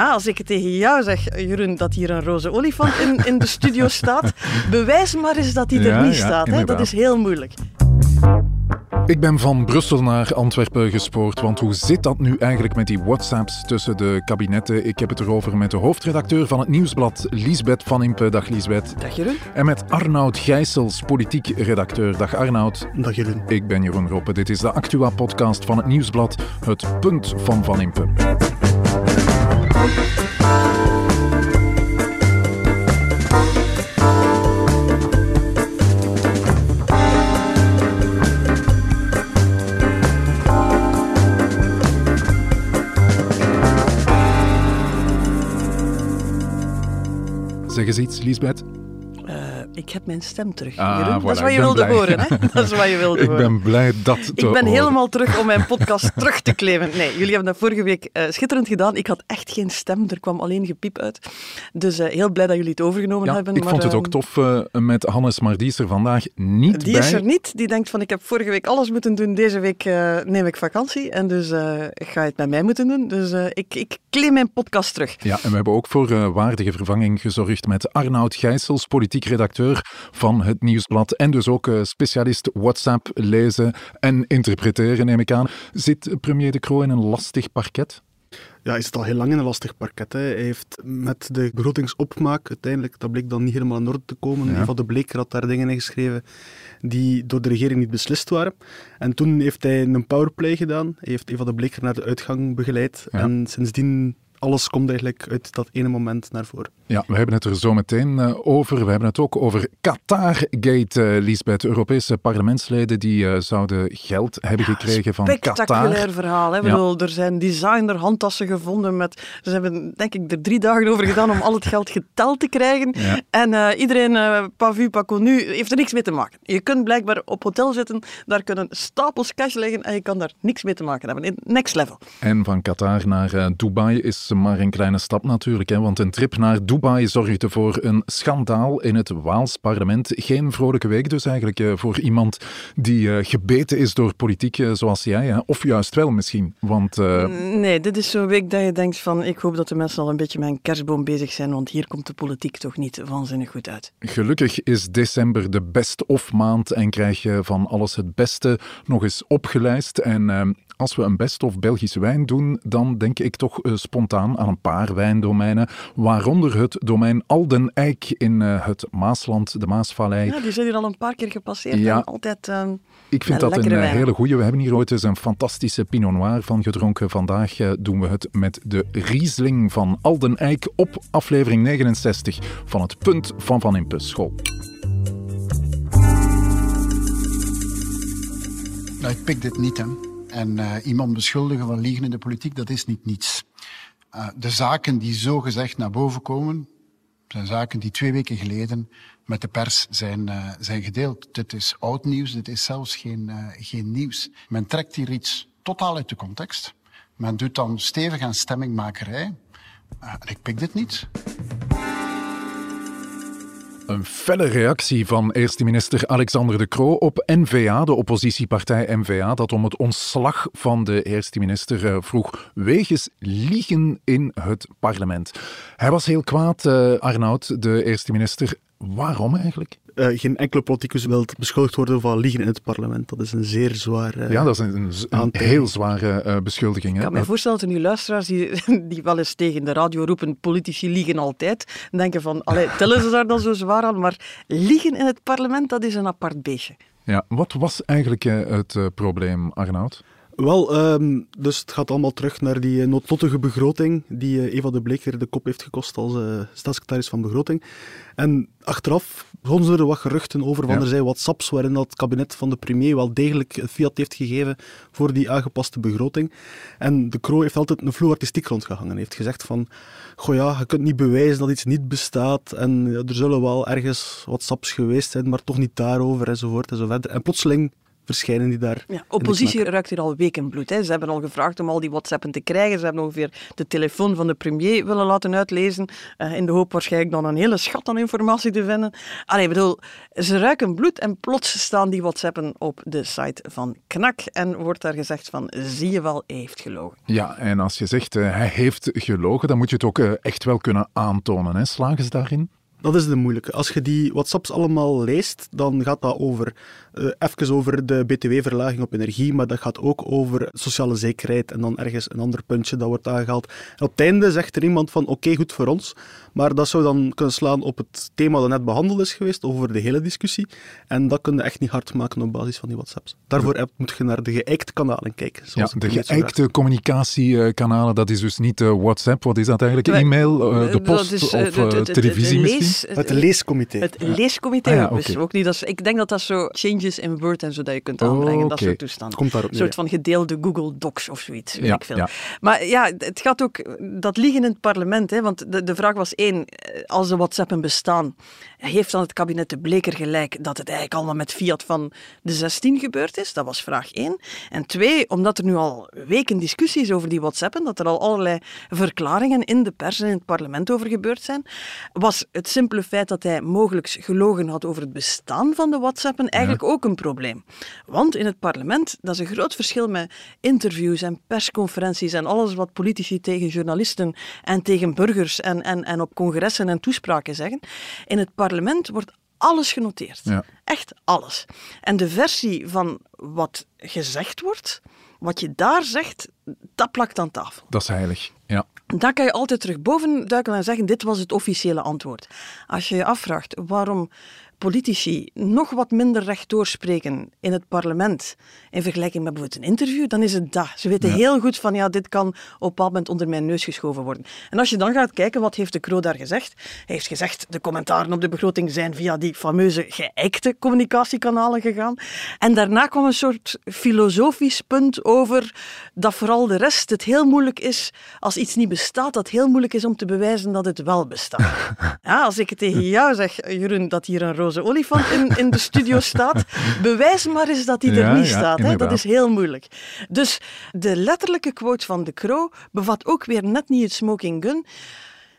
Ja, als ik tegen jou zeg, Jeroen, dat hier een roze olifant in, in de studio staat, bewijs maar eens dat hij er niet ja, staat. Hè? Dat is heel moeilijk. Ik ben van Brussel naar Antwerpen gespoord, want hoe zit dat nu eigenlijk met die WhatsApps tussen de kabinetten? Ik heb het erover met de hoofdredacteur van het Nieuwsblad, Liesbeth van Impe. Dag Liesbeth. Dag Jeroen. En met Arnoud Gijsels, politiek redacteur. Dag Arnoud. Dag Jeroen. Ik ben Jeroen Roppe. Dit is de Actua-podcast van het Nieuwsblad, het punt van Van Impe. Zeg eens iets, Liesbeth. Eh, ik heb mijn stem terug, Ah, voilà, dat is wat ik je wilde blij. horen, hè? Dat is wat je wilde Ik horen. ben blij dat te Ik ben horen. helemaal terug om mijn podcast terug te claimen. Nee, jullie hebben dat vorige week eh, schitterend gedaan. Ik had echt geen stem, er kwam alleen gepiep uit. Dus eh, heel blij dat jullie het overgenomen Ja, hebben. ik maar, vond het ook ehm, tof eh, met Hannes, maar die is er vandaag niet Die bij. is er niet. Die denkt van, ik heb vorige week alles moeten doen. Deze week neem ik vakantie. En dus ga je het met mij moeten doen. Dus ik, ik claim mijn podcast terug. Ja, en we hebben ook voor waardige vervanging gezorgd met Arnoud Gijsels, politiek redacteur van het Nieuwsblad en dus ook eh, specialist WhatsApp lezen en interpreteren, neem ik aan. Zit premier De Croo in een lastig parket? Ja, hij zit al heel lang in een lastig parket. Hè. Hij heeft met de begrotingsopmaak uiteindelijk, dat bleek dan niet helemaal in orde te komen. Ja. Eva de Bleker had daar dingen in geschreven die door de regering niet beslist waren. En toen heeft hij een powerplay gedaan. Hij heeft Eva de Bleker naar de uitgang begeleid. Ja. En sindsdien, alles komt eigenlijk uit dat ene moment naar voren. Ja, we hebben het er zo meteen eh, over. We hebben het ook over Qatargate, eh Lisbeth. Europese parlementsleden die eh, zouden geld hebben gekregen van Spectaculair Qatar. verhaal. Hè? Ja. bedoel, er zijn designer handtassen gevonden. Met, ze hebben denk ik er drie dagen over gedaan om al het geld geteld te krijgen. Ja. En eh, iedereen, eh pas vu, pas connu, heeft er niks mee te maken. Je kunt blijkbaar op hotel zitten, daar kunnen stapels cash liggen en je kan daar niks mee te maken hebben. In next level. En van Qatar naar eh, Dubai is maar een kleine stap natuurlijk. Hè, want een trip naar Dubai zorgde voor een schandaal in het Waals parlement. Geen vrolijke week dus eigenlijk eh, voor iemand die eh, gebeten is door politiek eh, zoals jij. Hè? Of juist wel misschien. Want Nee, dit is zo'n week dat je denkt van ik hoop dat de mensen al een beetje met een kerstboom bezig zijn, want hier komt de politiek toch niet waanzinnig goed uit. gelukkig is december de best-of maand en krijg je van alles het beste nog eens opgelijst. En eh, als we een best-of Belgische wijn doen, dan denk ik toch eh, spontaan aan een paar wijndomeinen. Waaronder het domein Alden Eik in eh, het Maasland, de Maasvallei. Ja, die zijn hier al een paar keer gepasseerd. Ja. en altijd... ehm, Ik vind dat een eh, wijn. hele goeie. We hebben hier ooit eens een fantastische Pinot Noir van gedronken. Vandaag doen we het met de Riesling van Alden Eik op aflevering 69 van het Punt van Van Impe School. Nou, ik pik dit niet, hè. En eh, iemand beschuldigen van liegen in de politiek, dat is niet niets. Eh, de zaken die zo gezegd naar boven komen, zijn zaken die twee weken geleden met de pers zijn, eh, zijn gedeeld. Dit is oud nieuws, dit is zelfs geen, geen nieuws. Men trekt hier iets totaal uit de context. Men doet dan stevig aan stemmingmakerij. Ik pik dit niet. Een felle reactie van eerste minister Alexander De Croo op N-VA, de oppositiepartij N-VA, dat om het ontslag van de eerste minister eh, vroeg wegens liegen in het parlement. Hij was heel kwaad, eh, Arnoud, de eerste minister. Waarom eigenlijk? Eh, geen enkele politicus wil beschuldigd worden van liegen in het parlement. Dat is een zeer zwaar... eh, Ja, dat is een, een, heel zware eh, beschuldiging. Ik Hè? kan me voorstellen dat er nu luisteraars die, die wel eens tegen de radio roepen politici liegen altijd, denken van, allee, tellen ze daar dan zo zwaar aan? Maar liegen in het parlement, dat is een apart beestje. Ja, wat was eigenlijk het probleem, Arnoud? Wel, ehm, dus het gaat allemaal terug naar die eh, noodlottige begroting die eh, Eva de Bleker de kop heeft gekost als eh, staatssecretaris van Begroting. En achteraf begonnen er wat geruchten over, van Ja. er zijn WhatsApps waarin dat kabinet van de premier wel degelijk fiat heeft gegeven voor die aangepaste begroting. En de Croo heeft altijd een vloe artistiek rondgehangen. Heeft gezegd van, goh ja, je kunt niet bewijzen dat iets niet bestaat en ja, er zullen wel ergens WhatsApps geweest zijn, maar toch niet daarover enzovoort enzovoort. En plotseling verschijnen die daar. Ja, oppositie ruikt hier al weken bloed. Hè. Ze hebben al gevraagd om al die WhatsAppen te krijgen. Ze hebben ongeveer de telefoon van de premier willen laten uitlezen. Uh, in de hoop waarschijnlijk dan een hele schat aan informatie te vinden. Allee, ik bedoel, ze ruiken bloed en plots staan die WhatsAppen op de site van KNAK. En wordt daar gezegd van, zie je wel, hij heeft gelogen. Ja, en als je zegt uh, hij heeft gelogen, dan moet je het ook uh, echt wel kunnen aantonen. Hè? Slagen ze daarin? Dat is de moeilijke. Als je die WhatsApps allemaal leest, dan gaat dat over, even over de btw-verlaging op energie, maar dat gaat ook over sociale zekerheid en dan ergens een ander puntje dat wordt aangehaald. En op het einde zegt er iemand van oké, goed voor ons, maar dat zou dan kunnen slaan op het thema dat net behandeld is geweest, over de hele discussie. En dat kun je echt niet hard maken op basis van die WhatsApps. Daarvoor moet je naar de geëikte kanalen kijken. Ja, de geëikte communicatiekanalen, dat is dus niet uh, WhatsApp. Wat is dat eigenlijk? E-mail, uh, de post is, of de, de, televisie misschien? Het leescomité. Het leescomité. Ah, ja, okay. ook niet. Dat is, ik denk dat dat zo changes in Word en zo dat je kunt aanbrengen. Oh, okay. Dat soort toestanden. Komt daarop Een soort van gedeelde Google Docs of zoiets. Weet ja, ik veel. Ja. Maar ja, het gaat ook dat liegen in het parlement. Hè, want de, de vraag was één, als de WhatsAppen bestaan, heeft dan het kabinet de Bleker gelijk dat het eigenlijk allemaal met fiat van de 16 gebeurd is? Dat was vraag één. En twee, omdat er nu al weken discussies over die WhatsAppen, dat er al allerlei verklaringen in de pers en in het parlement over gebeurd zijn, was het simpele feit dat hij mogelijk gelogen had over het bestaan van de WhatsAppen eigenlijk ook een probleem. Want in het parlement, dat is een groot verschil met interviews en persconferenties en alles wat politici tegen journalisten en tegen burgers en, en, en op congressen en toespraken zeggen. In het parlement wordt alles genoteerd. Ja. Echt alles. En de versie van wat gezegd wordt, wat je daar zegt, dat plakt aan tafel. Dat is heilig, ja. Dan kan je altijd terug boven duiken en zeggen, dit was het officiële antwoord. Als je je afvraagt waarom politici nog wat minder rechtdoor spreken in het parlement in vergelijking met bijvoorbeeld een interview, dan is het dat. Ze weten ja. heel goed van, ja, dit kan op een bepaald moment onder mijn neus geschoven worden. En als je dan gaat kijken, wat heeft de Croo daar gezegd? Hij heeft gezegd, de commentaren op de begroting zijn via die fameuze geëikte communicatiekanalen gegaan. En daarna kwam een soort filosofisch punt over dat vooral de rest het heel moeilijk is, als iets niet bestaat, dat het heel moeilijk is om te bewijzen dat het wel bestaat. ja, als ik tegen jou zeg, Jeroen, dat hier een roze olifant in, in de studio staat, bewijs maar eens dat hij er niet ja, staat. Hè? Dat is heel moeilijk. Dus de letterlijke quote van de Crow bevat ook weer net niet het smoking gun.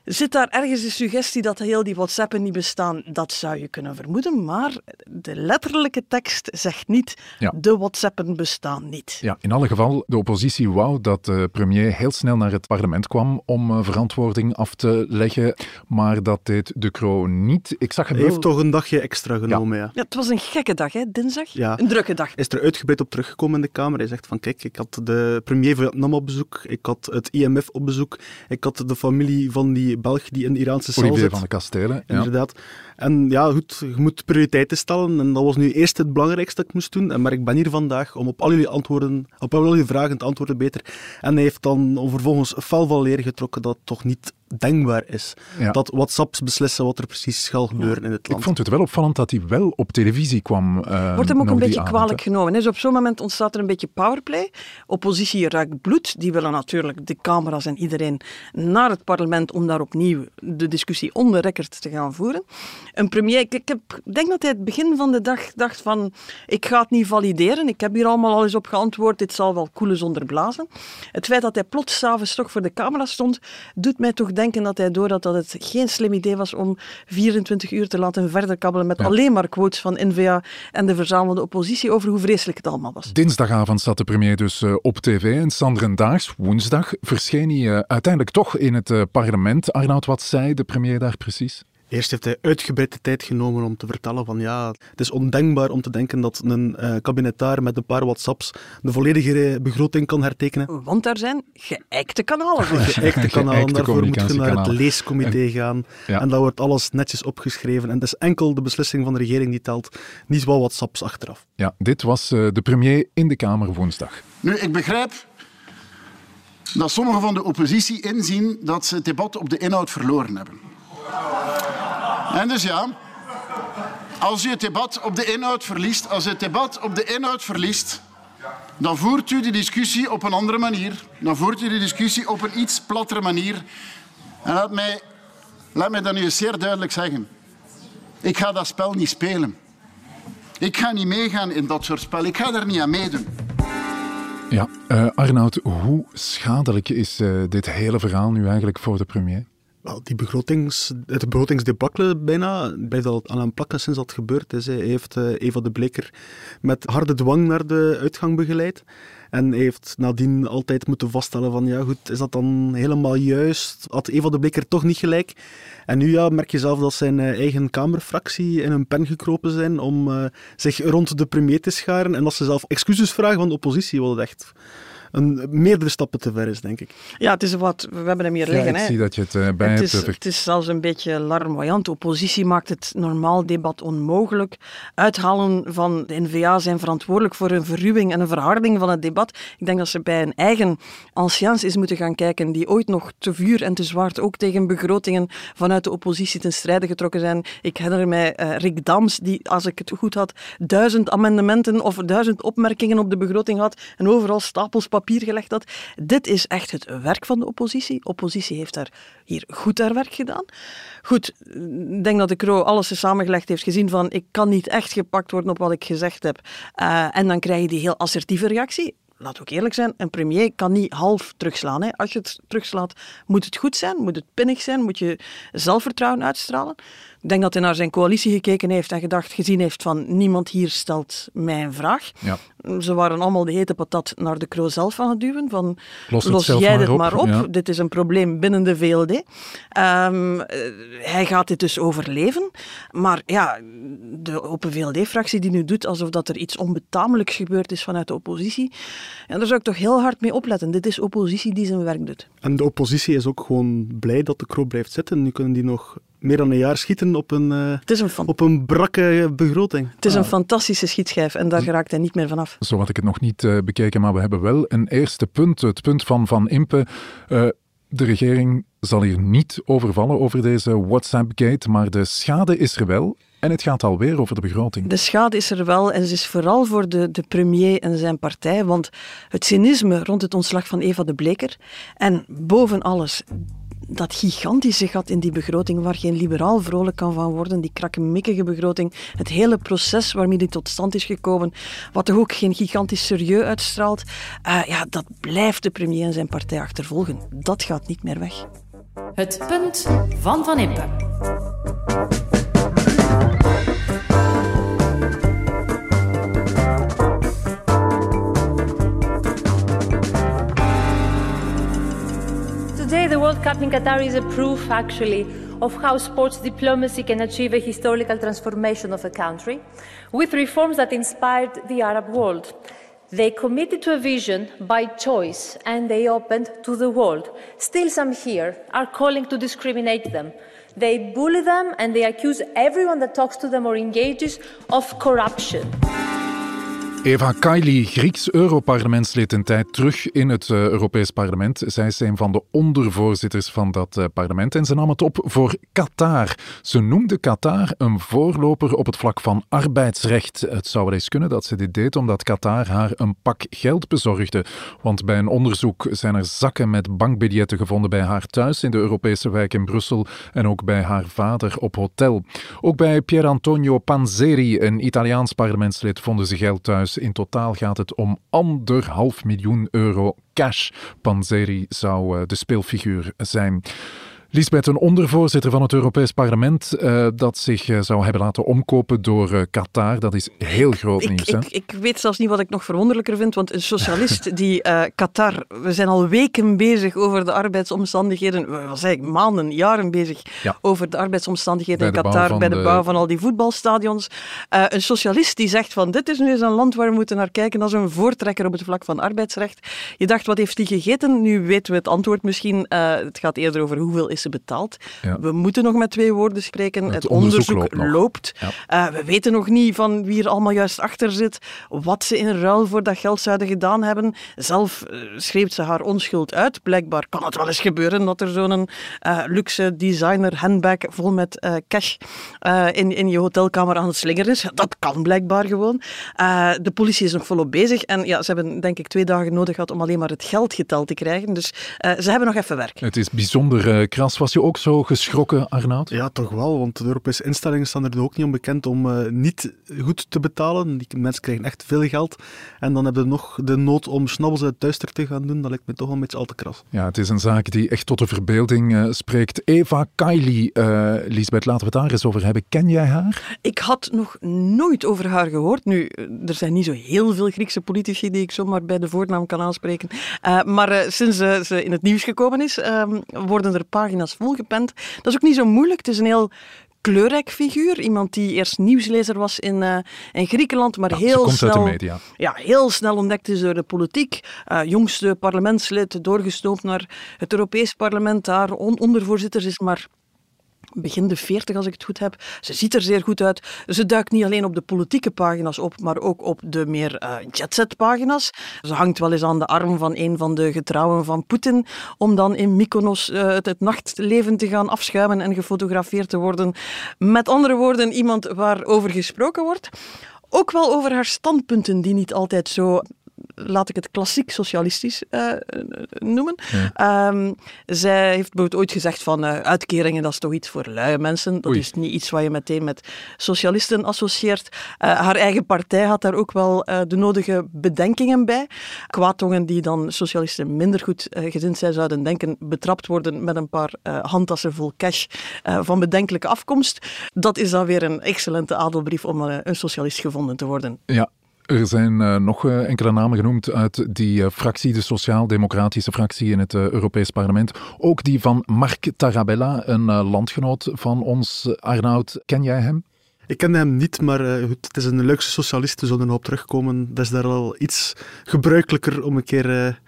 Zit daar ergens de suggestie dat heel die WhatsAppen niet bestaan? Dat zou je kunnen vermoeden, maar de letterlijke tekst zegt niet ja. de WhatsAppen bestaan niet. Ja, in alle geval, de oppositie wou dat de premier heel snel naar het parlement kwam om uh, verantwoording af te leggen, maar dat deed de Croo niet. Ik zag Hij wel... heeft toch een dagje extra genomen, ja. ja. ja het was een gekke dag, hè, dinsdag? Ja. Een drukke dag. Hij is er uitgebreid op teruggekomen in de Kamer. Hij zegt van, kijk, ik had de premier van Vietnam op bezoek, ik had het IMF op bezoek, ik had de familie van die Belg die in de Iraanse cel Olivier zit. van de Kastelen. Ja. Inderdaad. En ja, goed, je moet prioriteiten stellen. En dat was nu eerst het belangrijkste dat ik moest doen. En maar ik ben hier vandaag om op al jullie antwoorden, op al jullie vragen te antwoorden beter. En hij heeft dan vervolgens fel van leer getrokken dat het toch niet denkbaar is. Ja. Dat WhatsApps beslissen wat er precies zal gebeuren in het land. Ik vond het wel opvallend dat hij wel op televisie kwam. Uh, Wordt hem ook nog een beetje avond, kwalijk hè. genomen. Dus op zo'n moment ontstaat er een beetje powerplay. Oppositie ruikt bloed. Die willen natuurlijk de camera's en iedereen naar het parlement om daar opnieuw de discussie on the record te gaan voeren. Een premier, ik, ik heb, denk dat hij het begin van de dag dacht van ik ga het niet valideren. Ik heb hier allemaal al eens op geantwoord. Dit zal wel koelen zonder blazen. Het feit dat hij plots s'avonds toch voor de camera stond, doet mij toch denken dat hij doorhad dat het geen slim idee was om 24 uur te laten verder kabbelen met Ja. alleen maar quotes van N-VA en de verzamelde oppositie over hoe vreselijk het allemaal was. Dinsdagavond zat de premier dus eh, op tv en Sanderendaags, woensdag, verscheen hij eh, uiteindelijk toch in het eh, parlement. Arnoud, wat zei de premier daar precies? Eerst heeft hij uitgebreid de tijd genomen om te vertellen van ja, het is ondenkbaar om te denken dat een eh kabinetaar met een paar whatsapps de volledige begroting kan hertekenen. Want daar zijn geëikte kanalen voor. Geëikte kanalen, Geëikte daarvoor moet je naar het leescomité gaan. Ja. En dat wordt alles netjes opgeschreven. En het is enkel de beslissing van de regering die telt, niet wel whatsapps achteraf. Ja, dit was eh, de premier in de Kamer woensdag. Nu, ik begrijp dat sommigen van de oppositie inzien dat ze het debat op de inhoud verloren hebben. En dus ja, als u het debat op de inhoud verliest, als het debat op de inhoud verliest, dan voert u de discussie op een andere manier. Dan voert u de discussie op een iets plattere manier. En laat mij, laat mij dat nu eens zeer duidelijk zeggen. Ik ga dat spel niet spelen. Ik ga niet meegaan in dat soort spel. Ik ga daar niet aan meedoen. Ja, uh, Arnoud, hoe schadelijk is uh, dit hele verhaal nu eigenlijk voor de premier? Wel, die begrotings, het begrotingsdebakkele bijna blijft al aan hem plakken sinds dat gebeurd is. Hij heeft uh, Eva de Bleker met harde dwang naar de uitgang begeleid. En heeft nadien altijd moeten vaststellen van ja goed, is dat dan helemaal juist? Had Eva de Bleker toch niet gelijk? En nu ja, merk je zelf dat zijn eh, eigen Kamerfractie in een pen gekropen zijn om uh, zich rond de premier te scharen en dat ze zelf excuses vragen van de oppositie, wat echt een, meerdere stappen te ver is, denk ik. Ja, het is wat, we hebben hem hier ja, liggen. Ik hè. zie dat je het uh, bij het hebt. Is, het is zelfs een beetje larmoyant. De oppositie maakt het normaal debat onmogelijk. Uithalen van de N-VA zijn verantwoordelijk voor een verruwing en een verharding van het debat. Ik denk dat ze bij een eigen anciens eens moeten gaan kijken, die ooit nog te vuur en te zwaard ook tegen begrotingen vanuit de oppositie ten strijde getrokken zijn. Ik herinner mij uh, Rick Dams, die, als ik het goed had, duizend amendementen of duizend opmerkingen op de begroting had en overal stapels papier gelegd had. Dit is echt het werk van de oppositie. Oppositie heeft daar hier goed haar werk gedaan. Goed, ik denk dat de Kro alles samengelegd heeft gezien van ik kan niet echt gepakt worden op wat ik gezegd heb. Uh, en dan krijg je die heel assertieve reactie we ook eerlijk zijn, een premier kan niet half terugslaan. Hè. Als je het terugslaat, moet het goed zijn, moet het pinnig zijn, moet je zelfvertrouwen uitstralen. Ik denk dat hij naar zijn coalitie gekeken heeft en gedacht, gezien heeft van niemand hier stelt mij een vraag. Ja. Ze waren allemaal de hete patat naar de Kroo zelf aan het duwen. Van, los, los jij maar dit op, maar op. Ja. dit is een probleem binnen de VLD. Um, hij gaat dit dus overleven. Maar ja, de Open VLD-fractie die nu doet alsof dat er iets onbetamelijks gebeurd is vanuit de oppositie, ja, daar zou ik toch heel hard mee opletten. Dit is oppositie die zijn werk doet. En de oppositie is ook gewoon blij dat de Kroo blijft zitten. Nu kunnen die nog meer dan een jaar schieten op een, uh, het is een fan- op een brakke begroting. Het is ah. een fantastische schietschijf en daar geraakt hij niet meer vanaf. Zo had ik het nog niet uh, bekeken, maar we hebben wel een eerste punt. Het punt van Van Impe. Uh, de regering zal hier niet overvallen over deze WhatsApp-gate, maar de schade is er wel. En het gaat alweer over de begroting. De schade is er wel en ze is vooral voor de, de premier en zijn partij. Want het cynisme rond het ontslag van Eva de Bleker en boven alles dat gigantische gat in die begroting waar geen liberaal vrolijk kan van worden, die krakkemikkige begroting, het hele proces waarmee die tot stand is gekomen, wat toch ook geen gigantisch serieus uitstraalt, uh, ja, dat blijft de premier en zijn partij achtervolgen. Dat gaat niet meer weg. Het punt van Van Impe. World Cup in Qatar is a proof, actually, of how sports diplomacy can achieve a historical transformation of a country with reforms that inspired the Arab world. They committed to a vision by choice and they opened to the world. Still, some here are calling to discriminate them. They bully them and they accuse everyone that talks to them or engages of corruption. Eva Kaili, Grieks Europarlementslid een tijd terug in het uh, Europees Parlement. Zij is een van de ondervoorzitters van dat uh, parlement en ze nam het op voor Qatar. Ze noemde Qatar een voorloper op het vlak van arbeidsrecht. Het zou wel eens kunnen dat ze dit deed omdat Qatar haar een pak geld bezorgde. Want bij een onderzoek zijn er zakken met bankbiljetten gevonden bij haar thuis in de Europese wijk in Brussel en ook bij haar vader op hotel. Ook bij Pier Antonio Panzeri, een Italiaans parlementslid, vonden ze geld thuis. In totaal gaat het om anderhalf miljoen euro cash. Panzeri zou de speelfiguur zijn. Lisbeth, een ondervoorzitter van het Europees Parlement uh, dat zich uh, zou hebben laten omkopen door uh, Qatar. Dat is heel groot ik, nieuws. Ik, hè? ik, weet zelfs niet wat ik nog verwonderlijker vind, want een socialist die Qatar... We zijn al weken bezig over de arbeidsomstandigheden. We zijn eigenlijk maanden, jaren bezig ja. over de arbeidsomstandigheden in Qatar, bij de, de bouw van al die voetbalstadions. een socialist die zegt van dit is nu eens een land waar we moeten naar kijken als een voortrekker op het vlak van arbeidsrecht. Je dacht, wat heeft hij gegeten? Nu weten we het antwoord misschien. het gaat eerder over hoeveel is ze betaald. Ja. We moeten nog met twee woorden spreken. Het, Het onderzoek, onderzoek loopt nog. loopt. Ja. Uh, we weten nog niet van wie er allemaal juist achter zit, wat ze in ruil voor dat geld zouden gedaan hebben. Zelf uh, schreef ze haar onschuld uit. Blijkbaar kan het wel eens gebeuren dat er zo'n uh, luxe designer handbag vol met cash in, in je hotelkamer aan het slingeren is. Dat kan blijkbaar gewoon. De politie is nog volop bezig en ja, ze hebben denk ik twee dagen nodig gehad om alleen maar het geld geteld te krijgen. Dus ze hebben nog even werk. Het is bijzonder kras was, was je ook zo geschrokken, Arnoud? Ja, toch wel, want de Europese instellingen staan er ook niet om bekend om uh, niet goed te betalen. Die mensen krijgen echt veel geld. En dan hebben we nog de nood om snabbels uit duister te gaan doen. Dat lijkt me toch wel een beetje al te kras. Ja, het is een zaak die echt tot de verbeelding uh, spreekt. Eva Kaili, uh, Lisbeth, laten we het daar eens over hebben. Ken jij haar? Ik had nog nooit over haar gehoord. Nu, er zijn niet zo heel veel Griekse politici die ik zomaar bij de voornaam kan aanspreken. Uh, maar sinds ze in het nieuws gekomen is, ehm, worden er pagina's volgepend. Dat is ook niet zo moeilijk. Het is een heel kleurrijk figuur. Iemand die eerst nieuwslezer was in, uh, in Griekenland, maar ja, heel snel, media. Ja, heel snel ontdekt is door de politiek. Uh, jongste parlementslid, doorgestoomd naar het Europees Parlement, daar on ondervoorzitter is maar begin de 40 als ik het goed heb. Ze ziet er zeer goed uit. Ze duikt niet alleen op de politieke pagina's op, maar ook op de meer uh, jetset pagina's. Ze hangt wel eens aan de arm van een van de getrouwen van Poetin om dan in Mykonos uh, het, het nachtleven te gaan afschuimen en gefotografeerd te worden. Met andere woorden, iemand waarover gesproken wordt. Ook wel over haar standpunten die niet altijd zo laat ik het klassiek socialistisch uh, noemen. Ja. Um, zij heeft bijvoorbeeld ooit gezegd van uh, uitkeringen, dat is toch iets voor luie mensen. Dat Oei. is niet iets wat je meteen met socialisten associeert. Uh, haar eigen partij had daar ook wel de nodige bedenkingen bij. Kwaadtongen die dan socialisten minder goed gezind zijn, zouden denken, betrapt worden met een paar handtassen vol cash van bedenkelijke afkomst. Dat is dan weer een excellente adelbrief om een socialist gevonden te worden. Ja, er zijn uh, nog uh, enkele namen genoemd uit die uh, fractie, de Sociaal-Democratische fractie in het Europees Parlement. Ook die van Mark Tarabella, een landgenoot van ons. Arnoud, ken jij hem? Ik ken hem niet, maar het is een leukste socialist, we zullen erop terugkomen. Dat is daar al iets gebruikelijker om een keer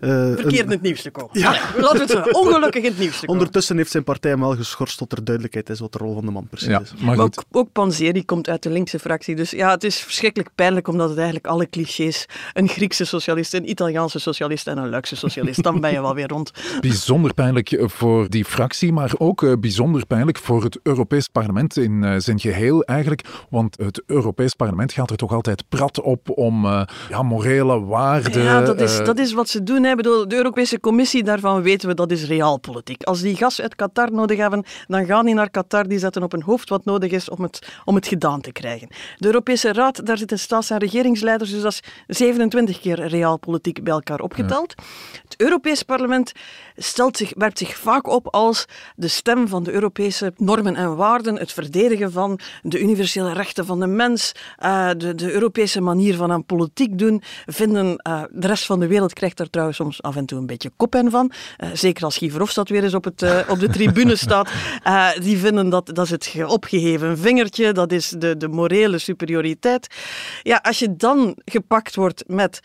Verkeerd in het nieuws te komen. Ja. Laten we het zo, ongelukkig in het nieuws te komen. Ondertussen heeft zijn partij hem wel geschorst tot er duidelijkheid is wat de rol van de man precies ja, is. Maar, maar ook, ook Panzeri komt uit de linkse fractie. Dus ja, het is verschrikkelijk pijnlijk omdat het eigenlijk alle clichés, een Griekse socialist, een Italiaanse socialist en een Luikse socialist, dan ben je wel weer rond. Bijzonder pijnlijk voor die fractie, maar ook uh, bijzonder pijnlijk voor het Europees Parlement in uh, zijn geheel eigenlijk. Want het Europees Parlement gaat er toch altijd prat op om ja, morele waarden... Ja, dat is, dat is wat ze doen. Hè. Bedoel, de Europese Commissie, daarvan weten we dat is realpolitiek. Als die gas uit Qatar nodig hebben, dan gaan die naar Qatar, die zetten op hun hoofd wat nodig is om het, om het gedaan te krijgen. De Europese Raad, daar zitten staats- en regeringsleiders, dus dat is 27 keer realpolitiek bij elkaar opgeteld. Ja. Het Europees Parlement stelt zich, werpt zich vaak op als de stem van de Europese normen en waarden, het verdedigen van de universele rechten van de mens, uh, de, de Europese manier van aan politiek doen, vinden uh, de rest van de wereld krijgt daar trouwens soms af en toe een beetje koppen van. Uh, zeker als Guy Verhofstadt weer eens op, het, uh, op de tribune staat. Uh, die vinden dat dat is het opgeheven vingertje, dat is de, de morele superioriteit. Ja, als je dan gepakt wordt met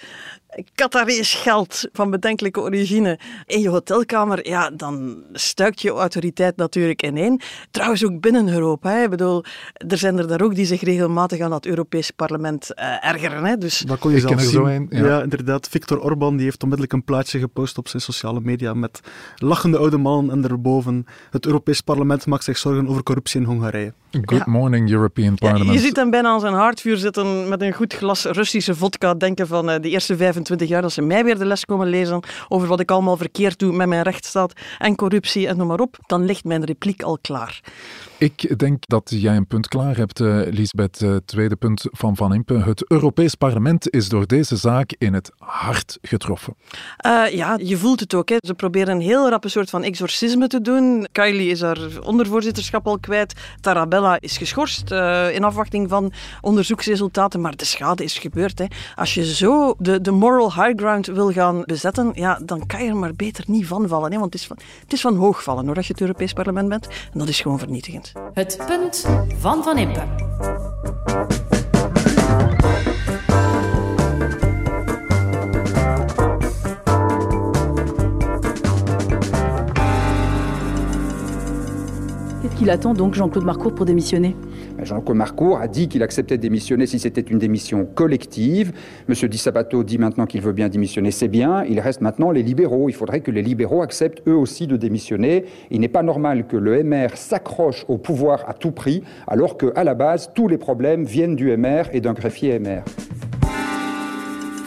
Qatarees geld van bedenkelijke origine in je hotelkamer, ja, dan stuikt je autoriteit natuurlijk ineen. Trouwens ook binnen Europa. Hè. Ik bedoel, er zijn er daar ook die zich regelmatig aan het Europees parlement uh, ergeren. Hè. Dus... Dat kon je zelf zien. Zo een, ja. ja. inderdaad. Victor Orban die heeft onmiddellijk een plaatje gepost op zijn sociale media met lachende oude mannen en daarboven het Europees parlement maakt zich zorgen over corruptie in Hongarije. Good ja. morning, European Parliament. Ja, je ziet hem bijna aan zijn haardvuur zitten met een goed glas Russische vodka, denken van uh, de eerste 25 jaar dat ze mij weer de les komen lezen over wat ik allemaal verkeerd doe met mijn rechtsstaat en corruptie en noem maar op, dan ligt mijn repliek al klaar. Ik denk dat jij een punt klaar hebt, uh, Lisbeth. Uh, tweede punt van Van Impe. Het Europees Parlement is door deze zaak in het hart getroffen. Uh, ja, je voelt het ook. Hè. Ze proberen een heel rappe soort van exorcisme te doen. Kylie is haar ondervoorzitterschap al kwijt. Tarabella is geschorst in afwachting van onderzoeksresultaten. Maar de schade is gebeurd. Hè. Als je zo de, de moral high ground wil gaan bezetten, ja, dan kan je er maar beter niet van vallen. Hè. Want het is van, het is van hoogvallen hoor, als je het Europees Parlement bent. En dat is gewoon vernietigend. Het punt van Van Impe. Qu'il attend donc Jean-Claude Marcourt pour démissionner Jean-Claude Marcourt a dit qu'il acceptait de démissionner si c'était une démission collective. Monsieur Di Sabato dit maintenant qu'il veut bien démissionner, c'est bien. Il reste maintenant les libéraux. Il faudrait que les libéraux acceptent eux aussi de démissionner. Il n'est pas normal que le MR s'accroche au pouvoir à tout prix, alors qu'à la base, tous les problèmes viennent du MR et d'un greffier MR.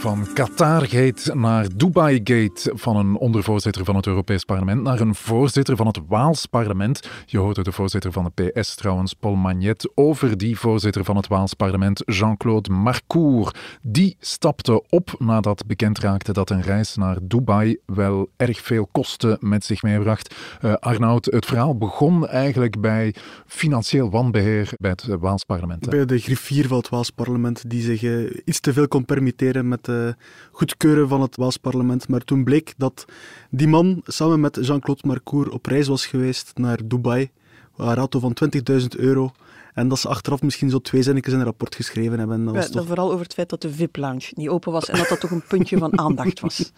Van Qatargate naar Dubai-gate, van een ondervoorzitter van het Europees Parlement naar een voorzitter van het Waals Parlement. Je hoorde de voorzitter van de PS trouwens, Paul Magnet, over die voorzitter van het Waals Parlement, Jean-Claude Marcourt. Die stapte op nadat bekend raakte dat een reis naar Dubai wel erg veel kosten met zich meebracht. Uh, Arnoud, het verhaal begon eigenlijk bij financieel wanbeheer bij het Waals Parlement. Bij de griffier van het Waals Parlement, die zich uh, iets te veel kon permitteren met uh, goedkeuren van het Waals parlement. Maar toen bleek dat die man samen met Jean-Claude Marcourt op reis was geweest naar Dubai. Een auto van 20.000 euro. En dat ze achteraf misschien zo twee zinnetjes in een rapport geschreven hebben. Dat was ja, toch... Vooral over het feit dat de VIP-lounge niet open was en dat dat toch een puntje van aandacht was.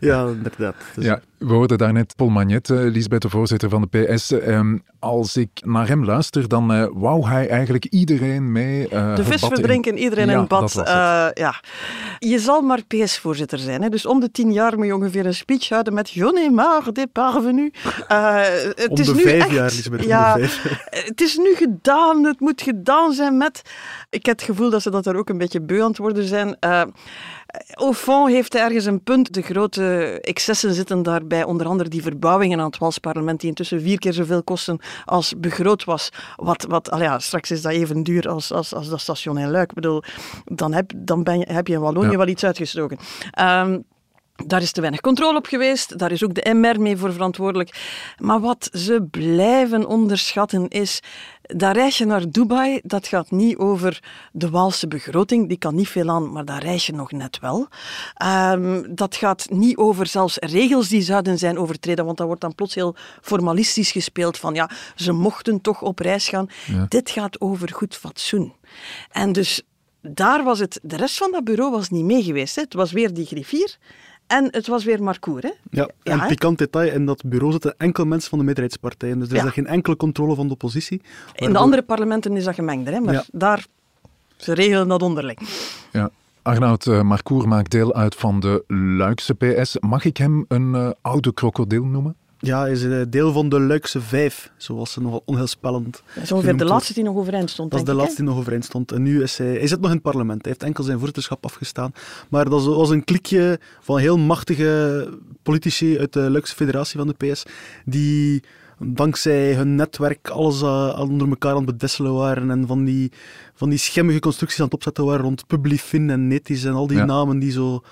Ja, inderdaad. Dus... Ja, we hoorden daarnet Paul Magnet, uh, Lisbeth, de voorzitter van de PS. Um, als ik naar hem luister, dan uh, wou hij eigenlijk iedereen mee. Uh, de vis verdrinken, iedereen in het bad. ja. Je zal maar PS-voorzitter zijn. Hè? Dus om de tien jaar moet je ongeveer een speech houden met J'en ai marre des parvenus. het om is de nu vijf echt, jaar, Lisbeth. Ja, het is nu gedaan het moet gedaan zijn met... Ik heb het gevoel dat ze dat er ook een beetje beu aan het worden zijn. Au fond heeft ergens een punt. De grote excessen zitten daarbij, onder andere die verbouwingen aan het Walsparlement, die intussen vier keer zoveel kosten als begroot was. Wat, wat al ja, straks is dat even duur als, als, als dat station in Luik. Ik bedoel, dan heb, dan ben je, heb je in Wallonië ja. wel iets uitgestoken. Um, daar is te weinig controle op geweest. Daar is ook de MR mee voor verantwoordelijk. Maar wat ze blijven onderschatten is. Dat reisje naar Dubai, dat gaat niet over de Waalse begroting. Die kan niet veel aan, maar dat reis je nog net wel. Um, dat gaat niet over zelfs regels die zouden zijn overtreden, want dat wordt dan plots heel formalistisch gespeeld van ja, ze mochten toch op reis gaan. Ja. Dit gaat over goed fatsoen. En dus daar was het, de rest van dat bureau was niet mee geweest. Hè. Het was weer die griffier. En het was weer Marcour, hè? Ja, en ja, pikant detail, in dat bureau zitten enkel mensen van de meerderheidspartijen. Dus er is ja. geen enkele controle van de oppositie. In de andere parlementen is dat gemengder, hè? Maar ja. daar, ze regelen dat onderling. Ja. Arnoud uh, Marcour maakt deel uit van de Luikse PS. Mag ik hem een uh, oude krokodil noemen? Ja, hij is een deel van de Luikse Vijf, zoals ze nogal onheilspellend Dat is ongeveer de laatste die nog overeind stond, Dat is de ik, laatste die nog overeind stond. En nu is hij... Hij zit nog in het parlement. Hij heeft enkel zijn voorzitterschap afgestaan. Maar dat was een klikje van heel machtige politici uit de Luikse Federatie van de PS, die dankzij hun netwerk alles uh, onder elkaar aan het bedesselen waren en van die, van die schimmige constructies aan het opzetten waren rond Publifin en Netis en al die ja. namen die zo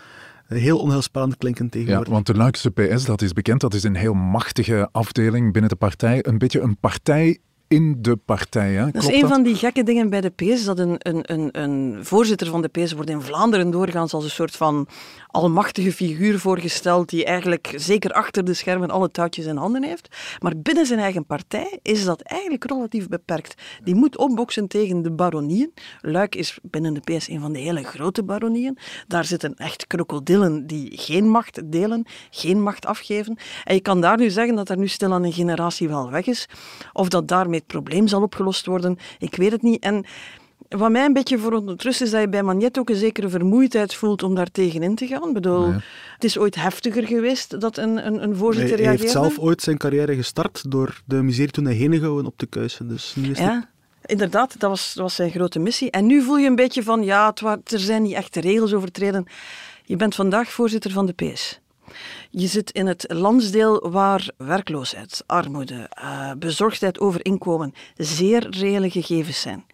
heel onheilspellend klinken tegenwoordig. Ja, want de Luikse PS, dat is bekend, dat is een heel machtige afdeling binnen de partij. Een beetje een partij in de partij. Hè? Dat is een van die gekke dingen bij de PS, dat een, een, een, een voorzitter van de PS wordt in Vlaanderen doorgaans als een soort van almachtige figuur voorgesteld die eigenlijk zeker achter de schermen alle touwtjes in handen heeft. Maar binnen zijn eigen partij is dat eigenlijk relatief beperkt. Die moet opboksen tegen de baronieën. Luik is binnen de PS een van de hele grote baronieën. Daar zitten echt krokodillen die geen macht delen, geen macht afgeven. En je kan daar nu zeggen dat er nu stilaan een generatie wel weg is. Of dat daarmee het probleem zal opgelost worden, ik weet het niet. En wat mij een beetje verontrust is dat je bij Magnet ook een zekere vermoeidheid voelt om daar tegenin te gaan. Ik bedoel, nee. het is ooit heftiger geweest dat een, een, een voorzitter hij, reageerde. Hij heeft zelf ooit zijn carrière gestart door de miserie toen hij Henegouwen op te kuisen. Dus nu is ja. Het... Inderdaad, dat was, dat was zijn grote missie. En nu voel je een beetje van, ja, het er zijn niet echte regels overtreden. Je bent vandaag voorzitter van de PS. Je zit in het landsdeel waar werkloosheid, armoede, uh, bezorgdheid over inkomen zeer reële gegevens zijn.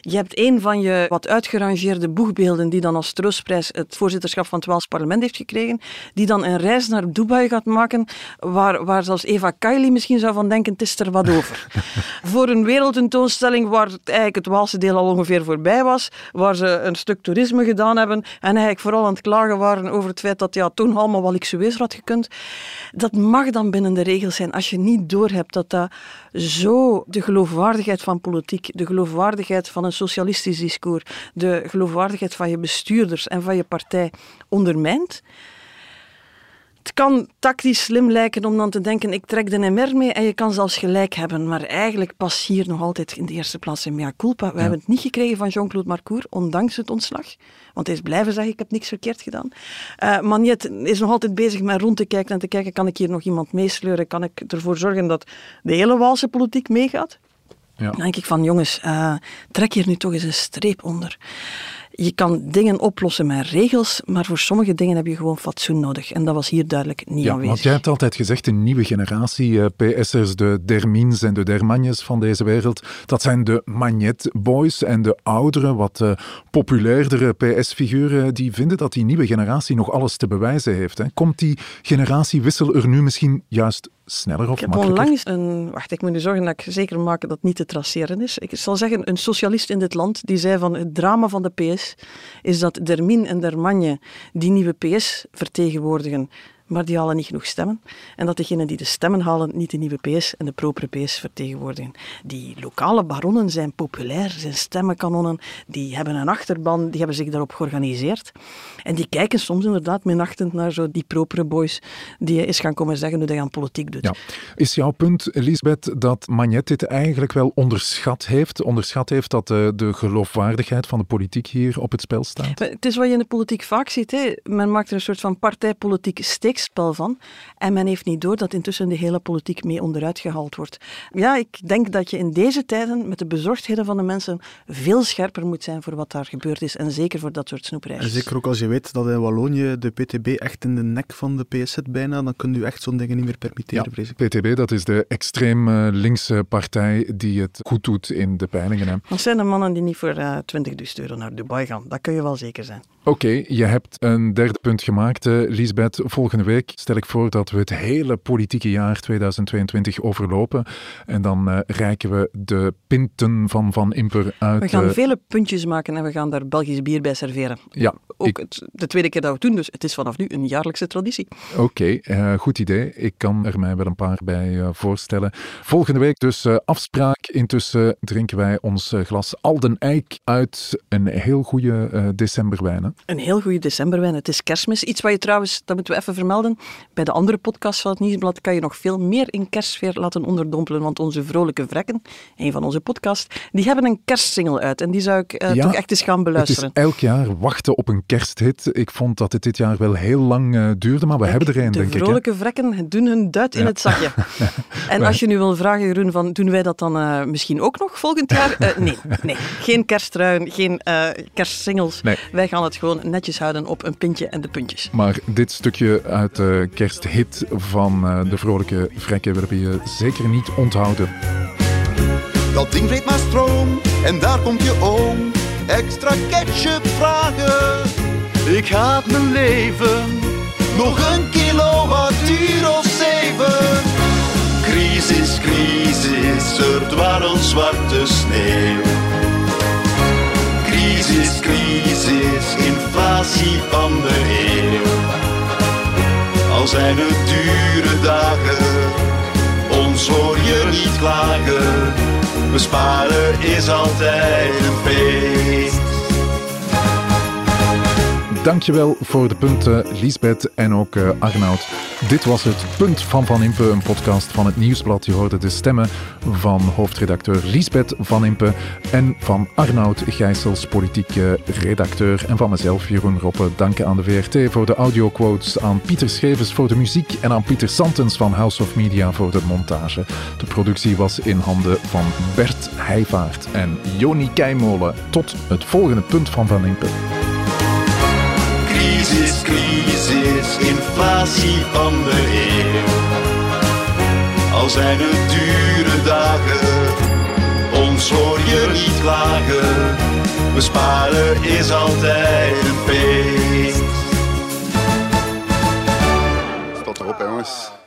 Je hebt een van je wat uitgerangeerde boegbeelden die dan als troostprijs het voorzitterschap van het Waals parlement heeft gekregen, die dan een reis naar Dubai gaat maken, waar, waar zelfs Eva Kaili misschien zou van denken, het is er wat over. voor een wereldtentoonstelling waar het eigenlijk het Waalse deel al ongeveer voorbij was, waar ze een stuk toerisme gedaan hebben en eigenlijk vooral aan het klagen waren over het feit dat ja, toen allemaal wel luxueuzer had gekund. Dat mag dan binnen de regels zijn als je niet doorhebt dat dat zo de geloofwaardigheid van politiek, de geloofwaardigheid van een socialistisch discours, de geloofwaardigheid van je bestuurders en van je partij ondermijnt. Het kan tactisch slim lijken om dan te denken, ik trek de MR mee en je kan zelfs gelijk hebben. Maar eigenlijk pas hier nog altijd in de eerste plaats een mea culpa. We ja. hebben het niet gekregen van Jean-Claude Marcourt, ondanks het ontslag. Want hij is blijven zeggen, ik heb niks verkeerd gedaan. Uh, Magnet is nog altijd bezig met rond te kijken en te kijken, kan ik hier nog iemand meesleuren? Kan ik ervoor zorgen dat de hele Waalse politiek meegaat? Ja. Dan denk ik van, jongens, uh, trek hier nu toch eens een streep onder Je kan dingen oplossen met regels, maar voor sommige dingen heb je gewoon fatsoen nodig. En dat was hier duidelijk niet ja, aanwezig. Want jij hebt altijd gezegd, een nieuwe generatie uh, PS'ers, de Dermins en de Dermanjes van deze wereld, dat zijn de Magnet Boys en de oudere, wat uh, populairdere PS-figuren, die vinden dat die nieuwe generatie nog alles te bewijzen heeft. Hè. Komt die generatiewissel er nu misschien juist sneller of ik heb makkelijker? onlangs een... Wacht, ik moet nu zorgen dat ik zeker maak dat het niet te traceren is. Ik zal zeggen, een socialist in dit land, die zei van het drama van de PS is dat Dermin en Dermanje die nieuwe PS vertegenwoordigen maar die halen niet genoeg stemmen. En dat degenen die de stemmen halen niet de nieuwe PS en de propere PS vertegenwoordigen. Die lokale baronnen zijn populair, zijn stemmenkanonnen, die hebben een achterban, die hebben zich daarop georganiseerd. En die kijken soms inderdaad minachtend naar zo die propere boys die eens gaan komen zeggen hoe hij aan politiek doet. Ja. Is jouw punt, Lisbeth, dat Magnet dit eigenlijk wel onderschat heeft? Onderschat heeft dat de, de geloofwaardigheid van de politiek hier op het spel staat? Het is wat je in de politiek vaak ziet. Hè. Men maakt er een soort van partijpolitiek steekspel van. En men heeft niet door dat intussen de hele politiek mee onderuit gehaald wordt. Ja, ik denk dat je in deze tijden met de bezorgdheden van de mensen veel scherper moet zijn voor wat daar gebeurd is. En zeker voor dat soort snoepreisjes. En zeker ook als je weet dat in Wallonië de PTB echt in de nek van de PS zit bijna, dan kun je echt zo'n dingen niet meer permitteren, ja, vrees ik. PTB, dat is de extreem linkse partij die het goed doet in de peilingen. Hè. Dat zijn de mannen die niet voor uh, 20.000 euro naar Dubai gaan. Dat kun je wel zeker zijn. Oké, okay, je hebt een derde punt gemaakt, uh, Lisbeth. Volgende week stel ik voor dat we het hele politieke jaar 2022 overlopen. En dan uh, reiken we de pinten van Van Imper uit. We gaan uh, vele puntjes maken en we gaan daar Belgisch bier bij serveren. Ja. Ook ik... het, de tweede keer dat we het doen, dus het is vanaf nu een jaarlijkse traditie. Oké, okay, uh, goed idee. Ik kan er mij wel een paar bij voorstellen. Volgende week dus afspraak. Intussen drinken wij ons glas Alden Eik uit een heel goede decemberwijn. Hè? Een heel goede decemberwijn. Het is kerstmis. Iets wat je trouwens, dat moeten we even vermelden, bij de andere podcast van het Nieuwsblad kan je nog veel meer in kerstsfeer laten onderdompelen, want onze vrolijke vrekken, een van onze podcasts, die hebben een kerstsingle uit en die zou ik uh, ja, toch echt eens gaan beluisteren. Het is elk jaar wachten op een kersthit. Ik vond dat het dit jaar wel heel lang uh, duurde, maar we Kijk, hebben er een, de denk ik. De vrolijke vrekken doen hun duit in het zakje. en als je nu wil vragen, Jeroen, van, doen wij dat dan uh, misschien ook nog volgend jaar? nee, nee, geen kerstruien, geen kerstsingles. Nee. Wij gaan het gewoon netjes houden op een pintje en de puntjes. Maar dit stukje uit de kersthit van uh, de vrolijke vrekken willen je zeker niet onthouden. Dat ding vreet maar stroom en daar komt je oom. Extra ketchup vragen. Ik ga mijn leven nog een kilowattuur of zeven. Crisis, crisis, er dwarrelt zwarte sneeuw. Crisis, crisis, inflatie van de eeuw. Al zijn het dure dagen, ons hoor je niet klagen. Besparen is altijd een feest. Dankjewel voor de punten, Liesbeth en ook uh, Arnoud. Dit was het Punt van Van Impe, een podcast van het Nieuwsblad. Je hoorde de stemmen van hoofdredacteur Liesbeth Van Impe en van Arnoud Gijsels, politieke redacteur. En van mezelf, Jeroen Roppe. Dank aan de VRT voor de audioquotes, aan Pieter Schevens voor de muziek en aan Pieter Santens van House of Media voor de montage. De productie was in handen van Bert Heijvaart en Joni Keimolen. Tot het volgende Punt van Van Impe. Crisis, crisis, inflatie van de eeuw. Al zijn het dure dagen, ons hoor je niet klagen. Besparen is altijd een feest. Tot erop, jongens.